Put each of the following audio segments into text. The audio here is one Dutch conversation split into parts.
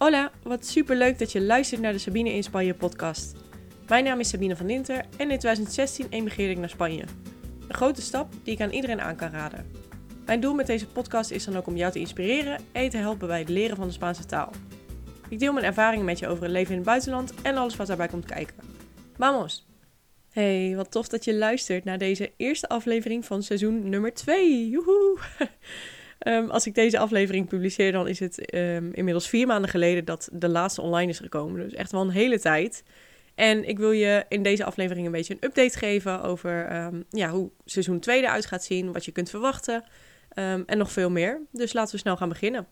Hola, wat super leuk dat je luistert naar de Sabine in Spanje podcast. Mijn naam is Sabine van Dinter en in 2016 emigreerde ik naar Spanje. Een grote stap die ik aan iedereen aan kan raden. Mijn doel met deze podcast is dan ook om jou te inspireren en te helpen bij het leren van de Spaanse taal. Ik deel mijn ervaringen met je over het leven in het buitenland en alles wat daarbij komt kijken. Vamos! Hey, wat tof dat je luistert naar deze eerste aflevering van seizoen nummer 2. Joehoe! Um, als ik deze aflevering publiceer, dan is het um, inmiddels vier maanden geleden dat de laatste online is gekomen. Dus echt wel een hele tijd. En ik wil je in deze aflevering een beetje een update geven over um, ja, hoe seizoen 2 eruit gaat zien, wat je kunt verwachten en nog veel meer. Dus laten we snel gaan beginnen.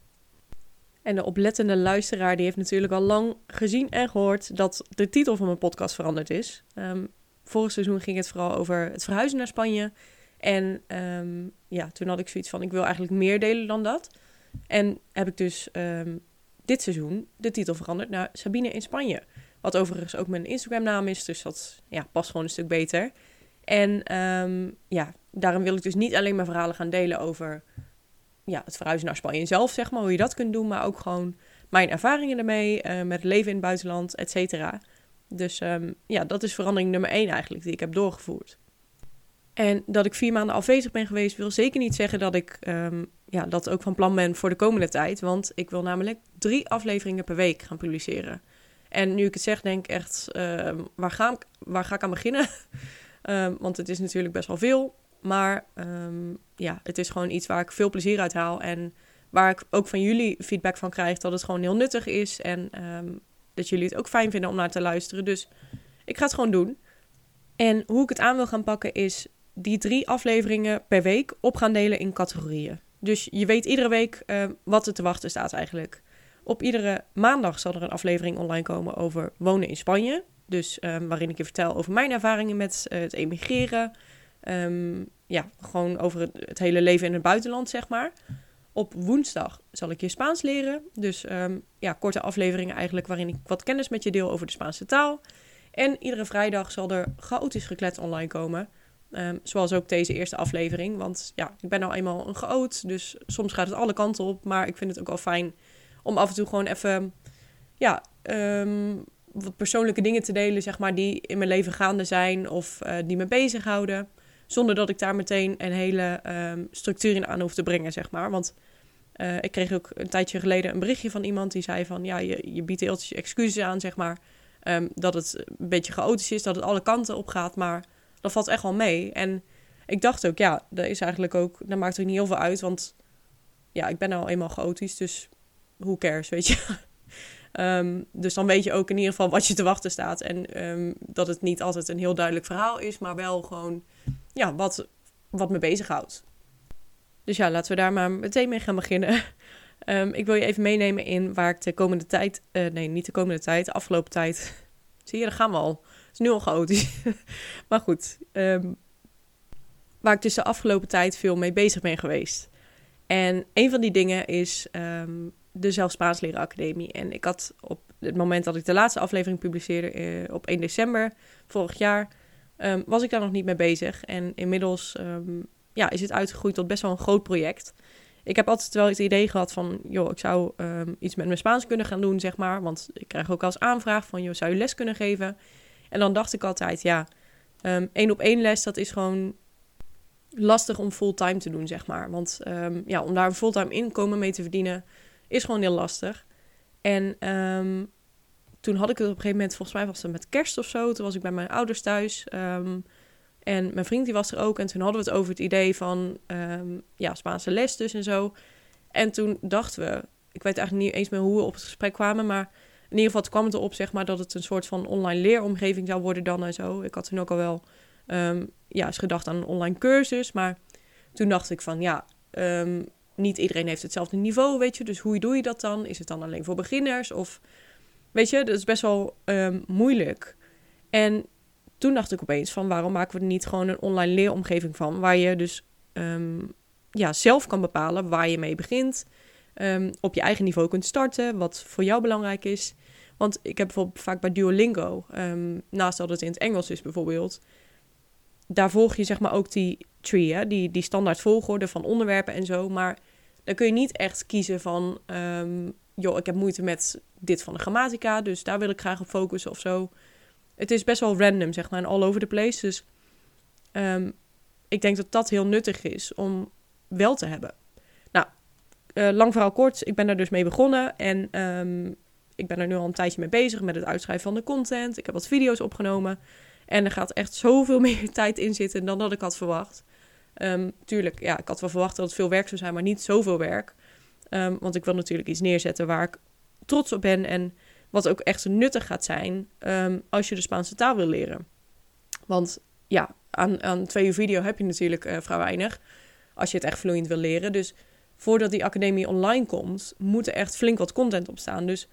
En de oplettende luisteraar die heeft natuurlijk al lang gezien en gehoord dat de titel van mijn podcast veranderd is. vorig seizoen ging het vooral over het verhuizen naar Spanje. En um, ja, toen had ik zoiets van, ik wil eigenlijk meer delen dan dat. En heb ik dus um, dit seizoen de titel veranderd naar Sabine in Spanje. Wat overigens ook mijn Instagram naam is, dus dat ja, past gewoon een stuk beter. En um, ja, daarom wil ik dus niet alleen mijn verhalen gaan delen over ja, het verhuizen naar Spanje zelf, zeg maar, hoe je dat kunt doen. Maar ook gewoon mijn ervaringen ermee, uh, met leven in het buitenland, et cetera. Dus ja, dat is verandering nummer één eigenlijk, die ik heb doorgevoerd. En dat ik vier maanden afwezig ben geweest, wil zeker niet zeggen dat ik um, ja, dat ook van plan ben voor de komende tijd. Want ik wil namelijk drie afleveringen per week gaan publiceren. En nu ik het zeg, denk ik echt, uh, waar, ga ik, waar ga ik aan beginnen? um, want het is natuurlijk best wel veel. Maar ja, het is gewoon iets waar ik veel plezier uit haal. En waar ik ook van jullie feedback van krijg dat het gewoon heel nuttig is. En dat jullie het ook fijn vinden om naar te luisteren. Dus ik ga het gewoon doen. En hoe ik het aan wil gaan pakken is die drie afleveringen per week op gaan delen in categorieën. Dus je weet iedere week uh, wat er te wachten staat eigenlijk. Op iedere maandag zal er een aflevering online komen over wonen in Spanje. Dus um, waarin ik je vertel over mijn ervaringen met uh, het emigreren. Um, ja, gewoon over het, hele leven in het buitenland, zeg maar. Op woensdag zal ik je Spaans leren. Dus um, ja, korte afleveringen eigenlijk waarin ik wat kennis met je deel over de Spaanse taal. En iedere vrijdag zal er chaotisch geklet online komen. Um, zoals ook deze eerste aflevering. Want ja, ik ben nou eenmaal een geoot. Dus soms gaat het alle kanten op. Maar ik vind het ook wel fijn om af en toe gewoon even. Ja, um, wat persoonlijke dingen te delen, zeg maar, die in mijn leven gaande zijn of uh, die me bezighouden. Zonder dat ik daar meteen een hele um, structuur in aan hoef te brengen, zeg maar. Want uh, ik kreeg ook een tijdje geleden een berichtje van iemand die zei van... ja, je, je biedt heel excuses aan, zeg maar. Dat het een beetje chaotisch is, dat het alle kanten op gaat, maar dat valt echt wel mee. En ik dacht ook, ja, dat is eigenlijk ook, dat maakt ook niet heel veel uit, want ja, ik ben nou eenmaal chaotisch, dus who cares, weet je. um, dus dan weet je ook in ieder geval wat je te wachten staat. En um, dat het niet altijd een heel duidelijk verhaal is, maar wel gewoon, ja, wat, wat me bezighoudt. Dus ja, laten we daar maar meteen mee gaan beginnen. Um, ik wil je even meenemen in waar ik de komende tijd, uh, nee, niet de komende tijd, de afgelopen tijd. Zie je, daar gaan we al is nu al chaotisch. maar goed, um, waar ik dus de afgelopen tijd veel mee bezig ben geweest. En een van die dingen is um, de Zelf Spaans Leren Academie. En ik had op het moment dat ik de laatste aflevering publiceerde, uh, op 1 december vorig jaar, um, was ik daar nog niet mee bezig. En inmiddels ja, is het uitgegroeid tot best wel een groot project. Ik heb altijd wel het idee gehad van, joh, ik zou iets met mijn Spaans kunnen gaan doen, zeg maar. Want ik krijg ook als aanvraag van, joh, zou je les kunnen geven? En dan dacht ik altijd, ja, um, één op één les, dat is gewoon lastig om fulltime te doen, zeg maar. Want um, ja, om daar een fulltime inkomen mee te verdienen, is gewoon heel lastig. En um, toen had ik het op een gegeven moment, volgens mij was het met kerst of zo. Toen was ik bij mijn ouders thuis. En mijn vriend die was er ook. En toen hadden we het over het idee van ja, Spaanse les dus en zo. En toen dachten we, ik weet eigenlijk niet eens meer hoe we op het gesprek kwamen, maar in ieder geval kwam het erop zeg maar, dat het een soort van online leeromgeving zou worden dan en zo. Ik had toen ook al wel um, ja, eens gedacht aan een online cursus. Maar toen dacht ik van ja, um, niet iedereen heeft hetzelfde niveau, weet je. Dus hoe doe je dat dan? Is het dan alleen voor beginners? Of weet je, dat is best wel um, moeilijk. En toen dacht ik opeens van waarom maken we er niet gewoon een online leeromgeving van, waar je dus ja, zelf kan bepalen waar je mee begint um, op je eigen niveau kunt starten, wat voor jou belangrijk is. Want ik heb bijvoorbeeld vaak bij Duolingo, um, naast dat het in het Engels is bijvoorbeeld, daar volg je zeg maar ook die tree, hè? Die, die standaard volgorde van onderwerpen en zo. Maar dan kun je niet echt kiezen van, um, joh, ik heb moeite met dit van de grammatica, dus daar wil ik graag op focussen of zo. Het is best wel random, zeg maar, en all over the place. Dus ehm, ik denk dat dat heel nuttig is om wel te hebben. Uh, lang verhaal kort, ik ben daar dus mee begonnen en ehm, ik ben er nu al een tijdje mee bezig met het uitschrijven van de content. Ik heb wat video's opgenomen en er gaat echt zoveel meer tijd in zitten dan dat ik had verwacht. Um, tuurlijk, ja, ik had wel verwacht dat het veel werk zou zijn, maar niet zoveel werk. Um, want ik wil natuurlijk iets neerzetten waar ik trots op ben en wat ook echt nuttig gaat zijn als je de Spaanse taal wil leren. Want ja, aan, aan twee uur video heb je natuurlijk uh, vrij weinig als je het echt vloeiend wil leren. Dus voordat die academie online komt, moet er echt flink wat content op staan. Dus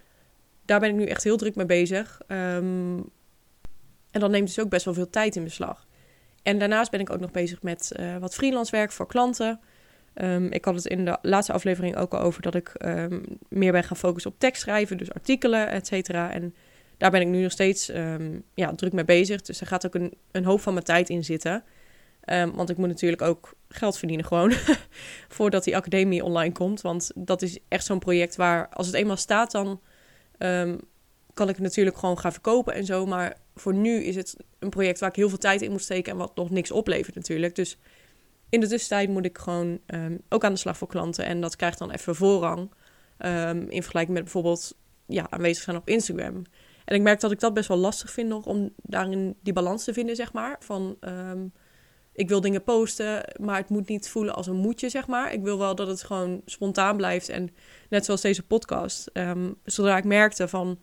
daar ben ik nu echt heel druk mee bezig. Um, en dat neemt dus ook best wel veel tijd in beslag. En daarnaast ben ik ook nog bezig met uh, wat freelance werk voor klanten. Um, ik had het in de laatste aflevering ook al over dat ik um, meer ben gaan focussen op tekstschrijven, dus artikelen, et cetera. En daar ben ik nu nog steeds ja, druk mee bezig. Dus er gaat ook een, een hoop van mijn tijd in zitten. Want ik moet natuurlijk ook geld verdienen gewoon voordat die academie online komt. Want dat is echt zo'n project waar als het eenmaal staat, dan kan ik het natuurlijk gewoon gaan verkopen en zo. Maar voor nu is het een project waar ik heel veel tijd in moet steken en wat nog niks oplevert natuurlijk. Dus in de tussentijd moet ik gewoon um, ook aan de slag voor klanten. En dat krijgt dan even voorrang. In vergelijking met bijvoorbeeld ja, aanwezig zijn op Instagram. En ik merk dat ik dat best wel lastig vind nog om daarin die balans te vinden, zeg maar. Van ik wil dingen posten, maar het moet niet voelen als een moetje, zeg maar. Ik wil wel dat het gewoon spontaan blijft. En net zoals deze podcast. zodra ik merkte van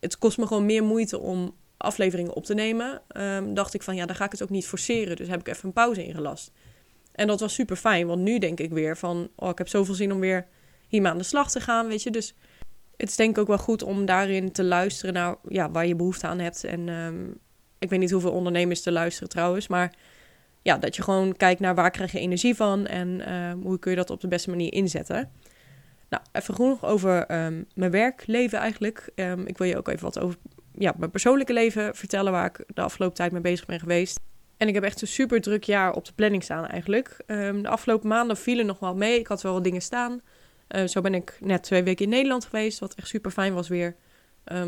het kost me gewoon meer moeite om afleveringen op te nemen, um, dacht ik van ja, dan ga ik het ook niet forceren. Dus heb ik even een pauze ingelast. En dat was super fijn, want nu denk ik weer van, oh, ik heb zoveel zin om weer hiermee aan de slag te gaan, weet je. Dus het is denk ik ook wel goed om daarin te luisteren naar ja, waar je behoefte aan hebt. En um, ik weet niet hoeveel ondernemers te luisteren trouwens, maar ja, dat je gewoon kijkt naar waar krijg je energie van en uh, hoe kun je dat op de beste manier inzetten. Nou, even genoeg over um, mijn werkleven eigenlijk. Um, ik wil je ook even wat over ja, mijn persoonlijke leven vertellen, waar ik de afgelopen tijd mee bezig ben geweest. En ik heb echt een super druk jaar op de planning staan eigenlijk. De afgelopen maanden vielen nog wel mee. Ik had wel wat dingen staan. Zo ben ik net twee weken in Nederland geweest, wat echt super fijn was weer.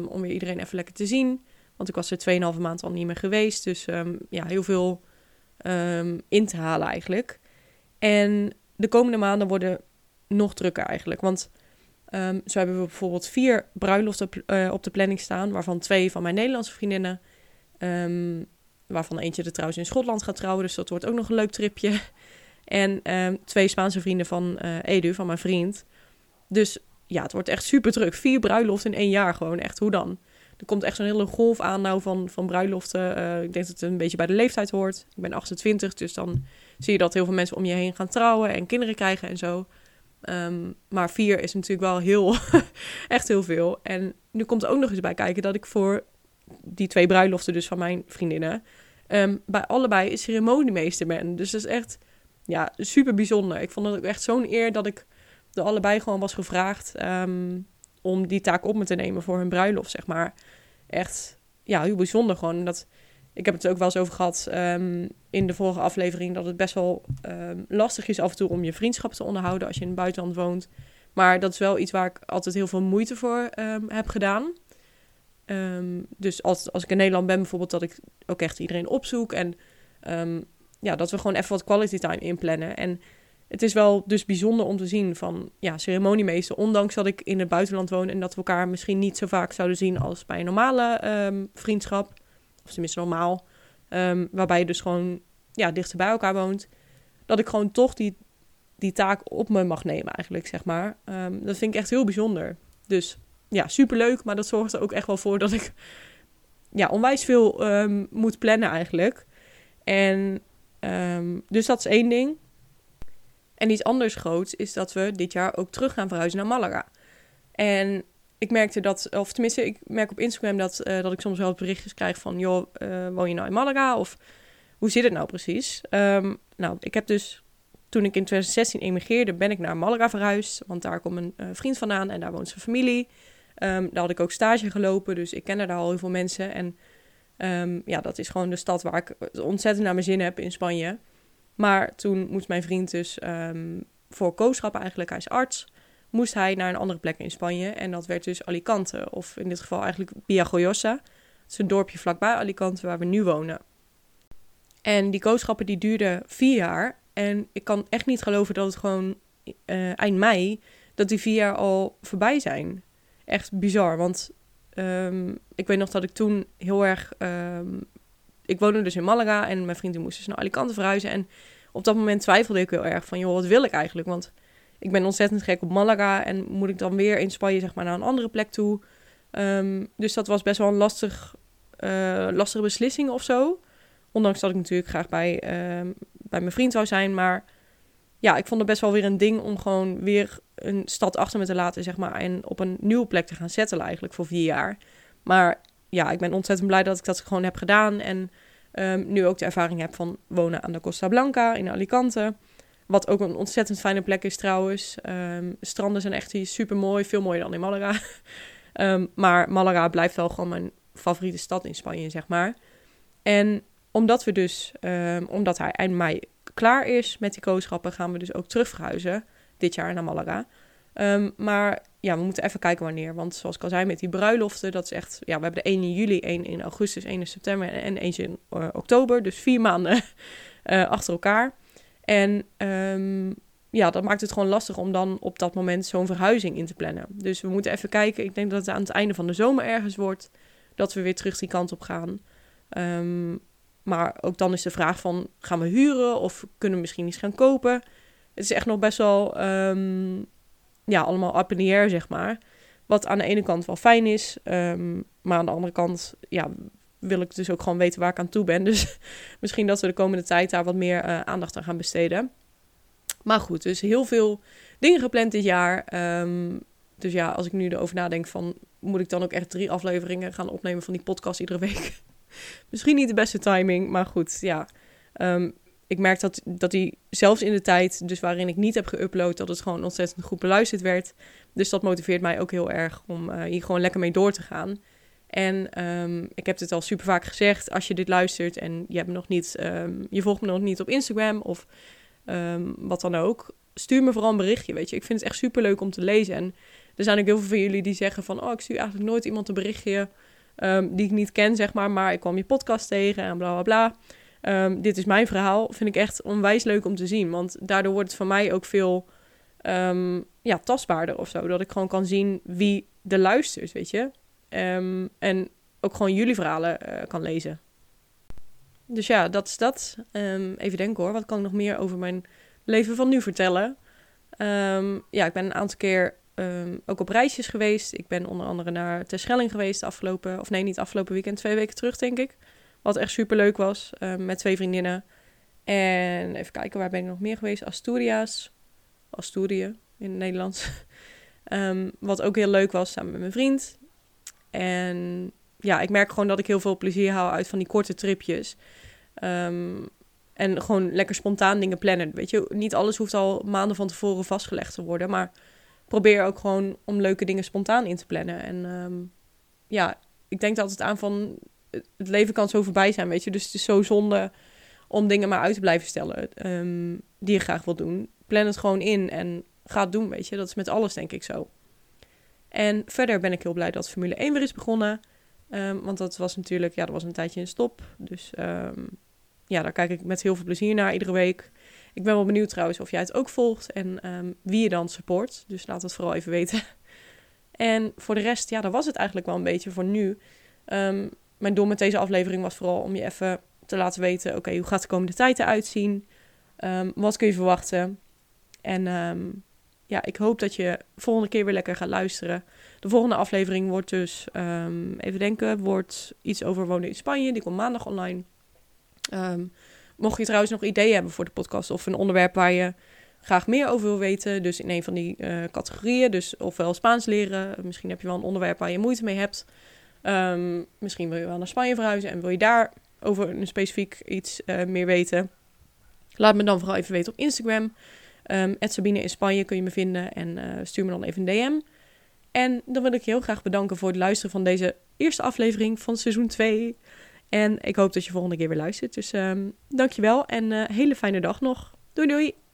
Om weer iedereen even lekker te zien. Want ik was er 2,5 maand al niet meer geweest. Dus ja, heel veel in te halen eigenlijk. En de komende maanden worden nog drukker eigenlijk. Want Um, zo hebben we bijvoorbeeld vier bruiloften uh, op de planning staan, waarvan twee van mijn Nederlandse vriendinnen. Um, waarvan eentje er trouwens in Schotland gaat trouwen, dus dat wordt ook nog een leuk tripje. En twee Spaanse vrienden van uh, Edu, van mijn vriend. Dus ja, het wordt echt super druk. Vier bruiloften in één jaar gewoon, echt hoe dan? Er komt echt zo'n hele golf aan nou van, van bruiloften. Uh, ik denk dat het een beetje bij de leeftijd hoort. Ik ben 28, dus dan zie je dat heel veel mensen om je heen gaan trouwen en kinderen krijgen en zo. Um, maar vier is natuurlijk wel heel, echt heel veel. En nu komt er ook nog eens bij kijken dat ik voor die twee bruiloften, dus van mijn vriendinnen, um, bij allebei ceremoniemeester ben. Dus dat is echt ja, super bijzonder. Ik vond het ook echt zo'n eer dat ik de allebei gewoon was gevraagd um, om die taak op me te nemen voor hun bruiloft, zeg maar. Echt, ja, heel bijzonder gewoon. Dat, ik heb het ook wel eens over gehad um, in de vorige aflevering dat het best wel um, lastig is af en toe om je vriendschap te onderhouden als je in het buitenland woont. Maar dat is wel iets waar ik altijd heel veel moeite voor um, heb gedaan. dus als, als ik in Nederland ben bijvoorbeeld, dat ik ook echt iedereen opzoek. En ja, dat we gewoon even wat quality time inplannen. En het is wel dus bijzonder om te zien van ja, ceremoniemeester, ondanks dat ik in het buitenland woon en dat we elkaar misschien niet zo vaak zouden zien als bij een normale vriendschap of tenminste normaal, um, waarbij je dus gewoon ja, dichter bij elkaar woont, dat ik gewoon toch die, die taak op me mag nemen eigenlijk, zeg maar. Um, dat vind ik echt heel bijzonder. Dus ja, superleuk, maar dat zorgt er ook echt wel voor dat ik ja, onwijs veel moet plannen eigenlijk. En dus dat is één ding. En iets anders groots is dat we dit jaar ook terug gaan verhuizen naar Malaga. En ik merkte dat, of tenminste, ik merk op Instagram dat, uh, dat ik soms wel berichtjes krijg van, joh, uh, woon je nou in Malaga? Of hoe zit het nou precies? Um, nou, ik heb dus, toen ik in 2016 emigreerde, ben ik naar Malaga verhuisd. Want daar komt een uh, vriend vandaan en daar woont zijn familie. Um, daar had ik ook stage gelopen, dus ik ken daar al heel veel mensen. En um, ja, dat is gewoon de stad waar ik ontzettend naar mijn zin heb in Spanje. Maar toen moest mijn vriend dus voor kooschap eigenlijk, hij is arts moest hij naar een andere plek in Spanje. En dat werd dus Alicante, of in dit geval eigenlijk Villajoyosa. Het is een dorpje vlakbij Alicante waar we nu wonen. En die kooschappen die duurden vier jaar. En ik kan echt niet geloven dat het gewoon uh, eind mei, dat die vier jaar al voorbij zijn. Echt bizar, want um, ik weet nog dat ik toen heel erg... Um, ik woonde dus in Malaga en mijn vrienden moesten dus naar Alicante verhuizen. En op dat moment twijfelde ik heel erg van, joh, wat wil ik eigenlijk? Want ik ben ontzettend gek op Malaga en moet ik dan weer in Spanje zeg maar naar een andere plek toe? Um, dus dat was best wel een lastig, uh, lastige beslissing of zo. Ondanks dat ik natuurlijk graag bij, uh, bij mijn vriend zou zijn. Maar ja, ik vond het best wel weer een ding om gewoon weer een stad achter me te laten, zeg maar. En op een nieuwe plek te gaan settelen eigenlijk voor vier jaar. Maar ja, ik ben ontzettend blij dat ik dat gewoon heb gedaan. En um, nu ook de ervaring heb van wonen aan de Costa Blanca in Alicante. Wat ook een ontzettend fijne plek is trouwens. Um, stranden zijn echt super mooi, veel mooier dan in Malaga. um, maar Malaga blijft wel gewoon mijn favoriete stad in Spanje, zeg maar. En omdat we dus, omdat hij eind mei klaar is met die kooschappen, gaan we dus ook terug verhuizen dit jaar naar Malaga. Um, maar ja, we moeten even kijken wanneer. Want zoals ik al zei, met die bruiloften, dat is echt... Ja, we hebben de 1 in juli, 1 in augustus, 1 in september en eentje in uh, oktober. Dus vier maanden uh, achter elkaar. En um, ja, dat maakt het gewoon lastig om dan op dat moment zo'n verhuizing in te plannen. Dus we moeten even kijken. Ik denk dat het aan het einde van de zomer ergens wordt dat we weer terug die kant op gaan. Um, maar ook dan is de vraag van, gaan we huren of kunnen we misschien iets gaan kopen? Het is echt nog best wel, ja, allemaal air, zeg maar. Wat aan de ene kant wel fijn is, um, maar aan de andere kant, ja, wil ik dus ook gewoon weten waar ik aan toe ben. Dus misschien dat we de komende tijd daar wat meer uh, aandacht aan gaan besteden. Maar goed, dus heel veel dingen gepland dit jaar. Um, dus ja, als ik nu erover nadenk van... moet ik dan ook echt drie afleveringen gaan opnemen van die podcast iedere week? Misschien niet de beste timing, maar goed, ja. Um, ik merk dat, dat die zelfs in de tijd, dus waarin ik niet heb geüpload, dat het gewoon ontzettend goed beluisterd werd. Dus dat motiveert mij ook heel erg om uh, hier gewoon lekker mee door te gaan. En um, ik heb het al super vaak gezegd, als je dit luistert en je, hebt nog niet, um, je volgt me nog niet op Instagram of um, wat dan ook, stuur me vooral een berichtje, weet je. Ik vind het echt super leuk om te lezen. En er zijn ook heel veel van jullie die zeggen van, oh, ik stuur eigenlijk nooit iemand een berichtje die ik niet ken, zeg maar, maar ik kwam je podcast tegen en bla bla bla. Um, dit is mijn verhaal, vind ik echt onwijs leuk om te zien, want daardoor wordt het voor mij ook veel um, ja, tastbaarder of zo. Dat ik gewoon kan zien wie de luistert, weet je. en ook gewoon jullie verhalen uh, kan lezen. Dus ja, dat is dat. even denken hoor, wat kan ik nog meer over mijn leven van nu vertellen? ja, ik ben een aantal keer ook op reisjes geweest. Ik ben onder andere naar Terschelling geweest afgelopen, of nee, niet afgelopen weekend, twee weken terug denk ik. Wat echt super leuk was, um, met twee vriendinnen. En even kijken, waar ben ik nog meer geweest? Asturias. Asturië in het Nederlands. um, wat ook heel leuk was, samen met mijn vriend. En ja, ik merk gewoon dat ik heel veel plezier haal uit van die korte tripjes. Um, en gewoon lekker spontaan dingen plannen. Weet je, niet alles hoeft al maanden van tevoren vastgelegd te worden. Maar probeer ook gewoon om leuke dingen spontaan in te plannen. En ja, ik denk altijd aan van het leven kan zo voorbij zijn, weet je. Dus het is zo zonde om dingen maar uit te blijven stellen um, die je graag wil doen. Plan het gewoon in en ga het doen, weet je. Dat is met alles denk ik zo. En verder ben ik heel blij dat Formule 1 weer is begonnen. Um, want dat was natuurlijk, ja, dat was een tijdje in stop. Dus um, ja, daar kijk ik met heel veel plezier naar iedere week. Ik ben wel benieuwd trouwens of jij het ook volgt en wie je dan support. Dus laat het vooral even weten. En voor de rest, ja, dat was het eigenlijk wel een beetje voor nu. Mijn doel met deze aflevering was vooral om je even te laten weten: oké, hoe gaat de komende tijd eruit zien? Um, wat kun je verwachten? En um, ja, ik hoop dat je volgende keer weer lekker gaat luisteren. De volgende aflevering wordt dus, um, even denken, wordt iets over wonen in Spanje. Die komt maandag online. Mocht je trouwens nog ideeën hebben voor de podcast of een onderwerp waar je graag meer over wil weten, dus in een van die uh, categorieën, dus ofwel Spaans leren, misschien heb je wel een onderwerp waar je moeite mee hebt. Um, misschien wil je wel naar Spanje verhuizen en wil je daar over een specifiek iets uh, meer weten. Laat me dan vooral even weten op Instagram. Um, Sabine in Spanje kun je me vinden en uh, stuur me dan even een DM. En dan wil ik je heel graag bedanken voor het luisteren van deze eerste aflevering van seizoen 2. En ik hoop dat je volgende keer weer luistert. Dus um, dankjewel en uh, hele fijne dag nog. Doei doei!